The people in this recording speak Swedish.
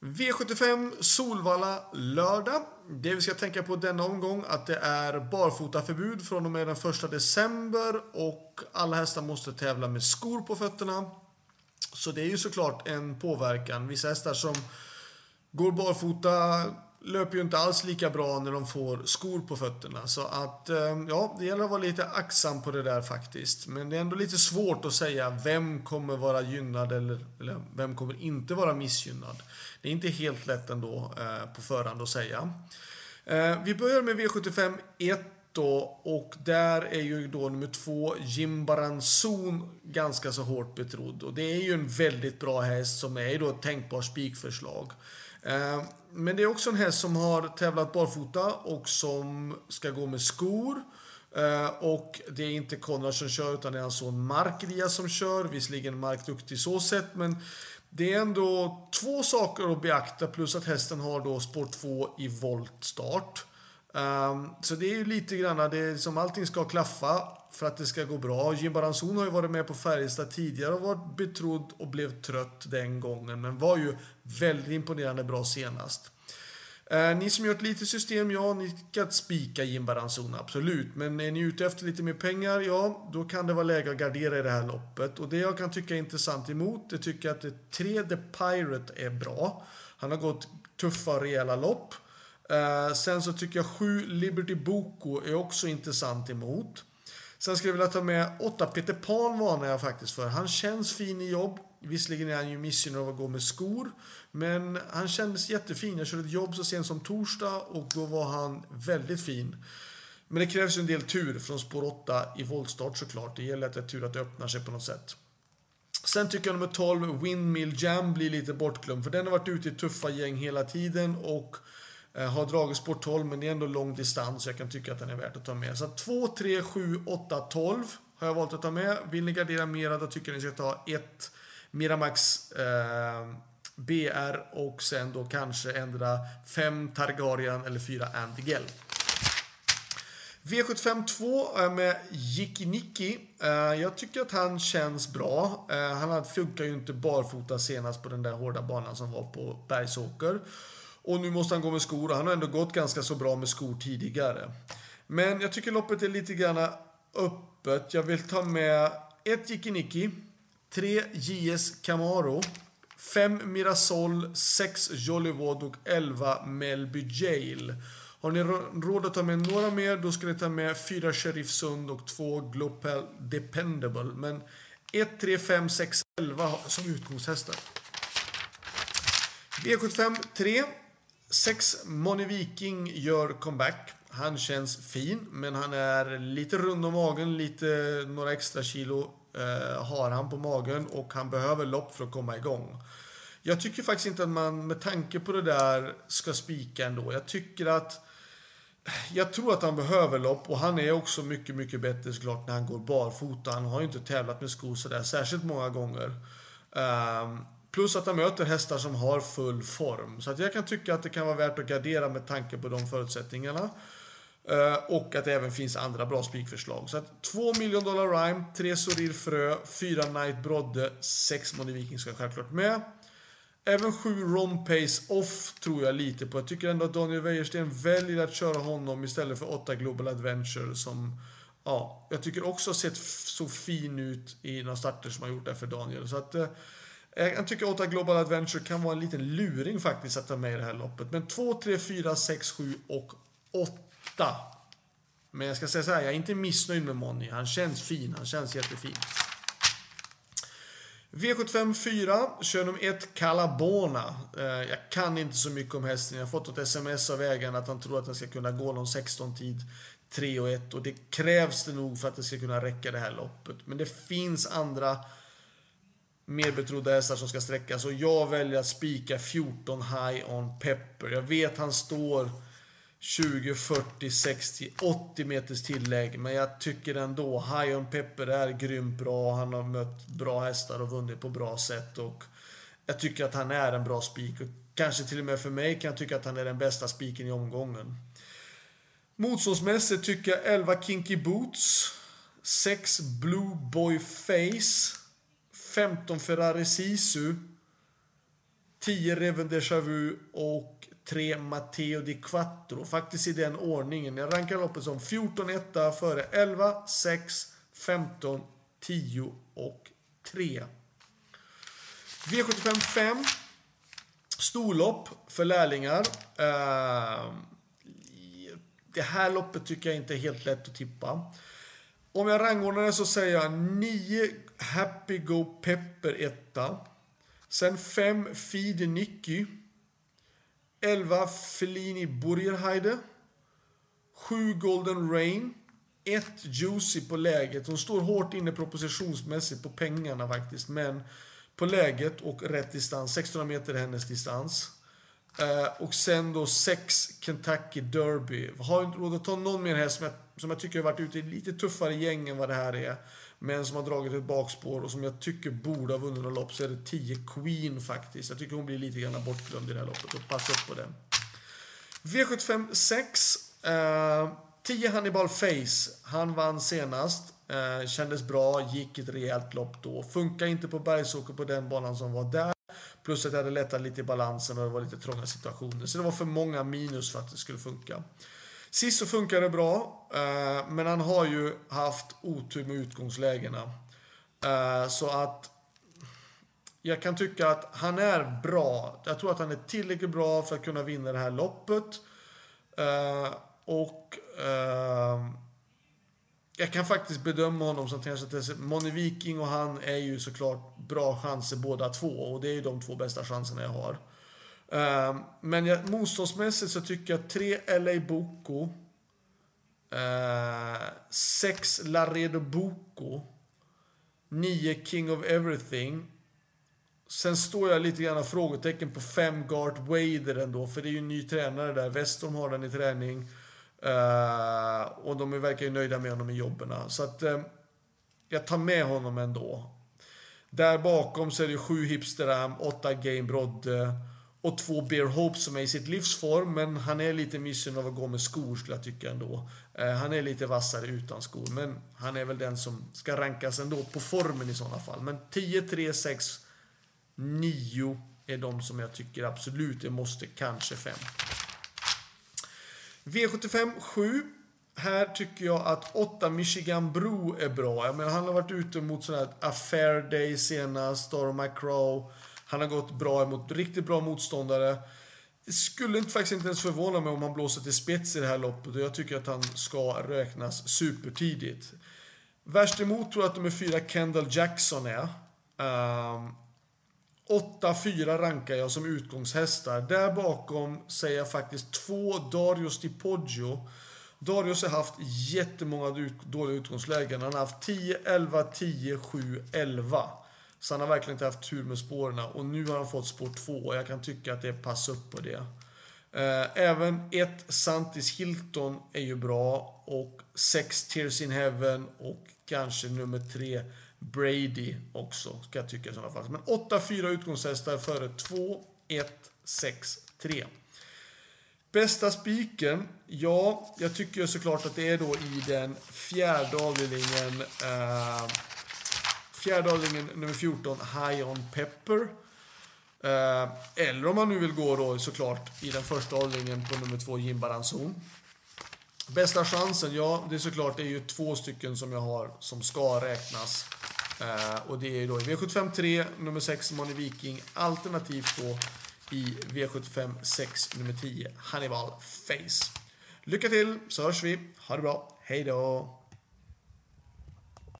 V75 Solvalla lördag. Det vi ska tänka på denna omgång att det är barfotaförbud från och med den 1 december och alla hästar måste tävla med skor på fötterna. Så det är ju såklart en påverkan. Vissa hästar som går barfota löper ju inte alls lika bra när de får skor på fötterna. Så att, ehm, ja, det gäller att vara lite axam på det där faktiskt. Men det är ändå lite svårt att säga vem kommer vara gynnad eller, eller vem kommer inte vara missgynnad. Det är inte helt lätt ändå eh, på förhand att säga. Eh, vi börjar med V75 1 e då, och där är ju då nummer två Jimbaranzon ganska så hårt betrodd. Och det är ju en väldigt bra häst som är då ett tänkbart spikförslag. Eh, men det är också en häst som har tävlat barfota och som ska gå med skor. Eh, och det är inte Konrad som kör utan det är alltså hans son Mark Ria som kör. Visserligen Mark duktig så sett men det är ändå två saker att beakta plus att hästen har då spår 2 i voltstart. Um, så det är ju lite grann, det är som allting ska klaffa för att det ska gå bra. Jim Baranzon har ju varit med på Färjestad tidigare och varit betrodd och blev trött den gången. Men var ju väldigt imponerande bra senast. Uh, ni som gör ett litet system, ja, ni kan spika Jim Baranzon, absolut. Men är ni ute efter lite mer pengar, ja, då kan det vara läge att gardera i det här loppet. Och det jag kan tycka är intressant emot, det tycker jag att det 3 The Pirate är bra. Han har gått tuffa och rejäla lopp. Eh, sen så tycker jag 7 Liberty Boko är också intressant emot. Sen skulle jag vilja ta med 8 Peter Pan varnar jag faktiskt för. Han känns fin i jobb. Visserligen är han ju missgynnad av att gå med skor. Men han kändes jättefin. Jag körde ett jobb så sent som torsdag och då var han väldigt fin. Men det krävs ju en del tur från spår 8 i voltstart såklart. Det gäller att det är tur att det öppnar sig på något sätt. Sen tycker jag nummer 12, Windmill Jam, blir lite bortglömd. För den har varit ute i tuffa gäng hela tiden och Eh, har dragits på 12 men det är ändå lång distans så jag kan tycka att den är värt att ta med. Så 2, 3, 7, 8, 12 har jag valt att ta med. Vill ni gardera mera då tycker jag ni ska ta 1 Miramax eh, BR och sen då kanske ändra 5 Targaryen eller 4 Antigel. V75 2 är med Jikiniki. Eh, jag tycker att han känns bra. Eh, han funkar ju inte barfota senast på den där hårda banan som var på Bergsåker. Och nu måste han gå med skor och han har ändå gått ganska så bra med skor tidigare. Men jag tycker loppet är lite grann öppet. Jag vill ta med 1 Jikiniki, 3 JS Camaro, 5 Mirasol, 6 Jollywood och 11 Melby Jail. Har ni råd att ta med några mer, då ska ni ta med 4 Sheriff Sund och 2 Global Dependable. Men 1, 3, 5, 6, 11 som utgångshästar. V75 3. Sex, Moni Viking gör comeback. Han känns fin, men han är lite rund om magen, lite några extra kilo eh, har han på magen och han behöver lopp för att komma igång. Jag tycker faktiskt inte att man med tanke på det där ska spika ändå. Jag tycker att jag tror att han behöver lopp och han är också mycket, mycket bättre såklart när han går barfota. Han har ju inte tävlat med skor sådär särskilt många gånger. Um, plus att han möter hästar som har full form. Så att jag kan tycka att det kan vara värt att gardera med tanke på de förutsättningarna. Eh, och att det även finns andra bra spikförslag. Så att 2 miljon dollar Rhyme, 3 Sorir Frö, 4 Knight Brodde, 6 Money Viking ska självklart med. Även 7 Rom Pace Off tror jag lite på. Jag tycker ändå att Daniel Wäjersten väljer att köra honom istället för 8 Global Adventure som... Ja, jag tycker också har sett så fin ut i några starter som har gjort det för Daniel. Så att... Eh, Eh, jag tycker 8 Global Adventure kan vara en liten luring faktiskt att ta med i det här loppet. Men 2, 3, 4, 6, 7 och 8. Men jag ska säga så här, jag är inte missnöjd med Moni. Han känns fin, han känns jättefin. V75 4, kör nummer 1, Calabona. Eh, jag kan inte så mycket om hästen. Jag har fått ett sms av ägaren att han tror att den ska kunna gå någon 16-tid. 3 och 1 och det krävs det nog för att det ska kunna räcka det här loppet. Men det finns andra mer betrodda hästar som ska sträckas och jag väljer att spika 14 High On Pepper. Jag vet han står 20, 40, 60, 80 meters tillägg. Men jag tycker ändå High On Pepper är grymt bra. Han har mött bra hästar och vunnit på bra sätt. Och jag tycker att han är en bra spik. Kanske till och med för mig kan jag tycka att han är den bästa spiken i omgången. Motståndsmässigt tycker jag 11 Kinky Boots. 6 Blue Boy Face. 15 Ferrari Sisu. 10 Reven Deja Vu och 3 Matteo Di Quattro. Faktiskt i den ordningen. Jag rankar loppet som 14 etta före 11, 6, 15, 10 och 3. V75 5. Storlopp för lärlingar. Ehm, det här loppet tycker jag inte är helt lätt att tippa. Om jag rangordnar det så säger jag 9 Happy Go Pepper etta. Sen 5 Feed Nicky. 11 Fellini Burgerheide. 7 Golden Rain. 1 Juicy på läget. Hon står hårt inne propositionsmässigt på pengarna faktiskt. Men på läget och rätt distans. 1600 meter är hennes distans. Uh, och sen då 6 Kentucky Derby. Har inte råd att ta någon mer häst som jag, som jag tycker har varit ute i lite tuffare gäng än vad det här är. Men som har dragit ett bakspår och som jag tycker borde ha vunnit något lopp så är det 10 Queen faktiskt. Jag tycker hon blir lite grann bortglömd i det här loppet. Och passa upp på den. V75 6. Eh, 10 Hannibal Face. Han vann senast. Eh, kändes bra, gick ett rejält lopp då. Funkar inte på Bergsåker på den banan som var där. Plus att jag hade lättat lite i balansen och det var lite trånga situationer. Så det var för många minus för att det skulle funka. Sist så funkar det bra, eh, men han har ju haft otur med utgångslägena. Eh, så att jag kan tycka att han är bra. Jag tror att han är tillräckligt bra för att kunna vinna det här loppet. Eh, och ehm, jag kan faktiskt bedöma honom som tendenser. Moni Viking och han är ju såklart bra chanser båda två. Och det är ju de två bästa chanserna jag har. Ehm, men jag, motståndsmässigt så tycker jag 3 LA Boko. Eh, 6 uh, Laredo Boko. 9 King of Everything. Sen står jag lite grann av frågetecken på 5 Gart Wader ändå. För det är ju en ny tränare där. Westholm har den i träning. Uh, och de verkar ju nöjda med honom i jobben. Så att uh, jag tar med honom ändå. Där bakom så är det 7 Hipsteram, 8 Game Brodde och två Bear Hope som är i sitt livsform. Men han är lite missnöjd av att gå med skor skulle jag tycka ändå. Eh, han är lite vassare utan skor. Men han är väl den som ska rankas ändå på formen i sådana fall. Men 10, 3, 6, 9 är de som jag tycker absolut är måste, kanske 5. V75 7. Här tycker jag att 8 Michigan Bro är bra. Jag menar, han har varit ute mot sådana här Affair Day senast, Storm McCrow. Han har gått bra emot riktigt bra motståndare. Det skulle inte, faktiskt inte ens förvåna mig om han blåser till spets i det här loppet och jag tycker att han ska räknas supertidigt. Värst emot tror jag att nummer fyra Kendall Jackson är. Ehm, um, 8-4 rankar jag som utgångshästar. Där bakom säger jag faktiskt två Darius Di Poggio. Darius har haft jättemånga dåliga utgångslägen. Han har haft 10, 11, 10, 7, 11. Så han har verkligen inte haft tur med spåren. Och nu har han fått spår 2 och jag kan tycka att det är pass upp på det. Eh, även ett Santis Hilton är ju bra. Och 6 Tears in Heaven och kanske nummer 3 Brady också, ska jag tycka i sådana fall. Men 8-4 utgångshästar före 2, 1, 6, 3. Bästa spiken? Ja, jag tycker såklart att det är då i den fjärde avdelningen. Eh, fjärde avdelningen nummer 14, High On Pepper. Eh, eller om man nu vill gå då såklart i den första avdelningen på nummer 2, Jim Baranzon. Bästa chansen? Ja, det är såklart det är ju två stycken som jag har som ska räknas. Eh, och det är ju då i V75 3, nummer 6, Money Viking, alternativt då i V75 6, nummer 10, Hannibal Face. Lycka till, så hörs vi. Ha det bra. Hej då!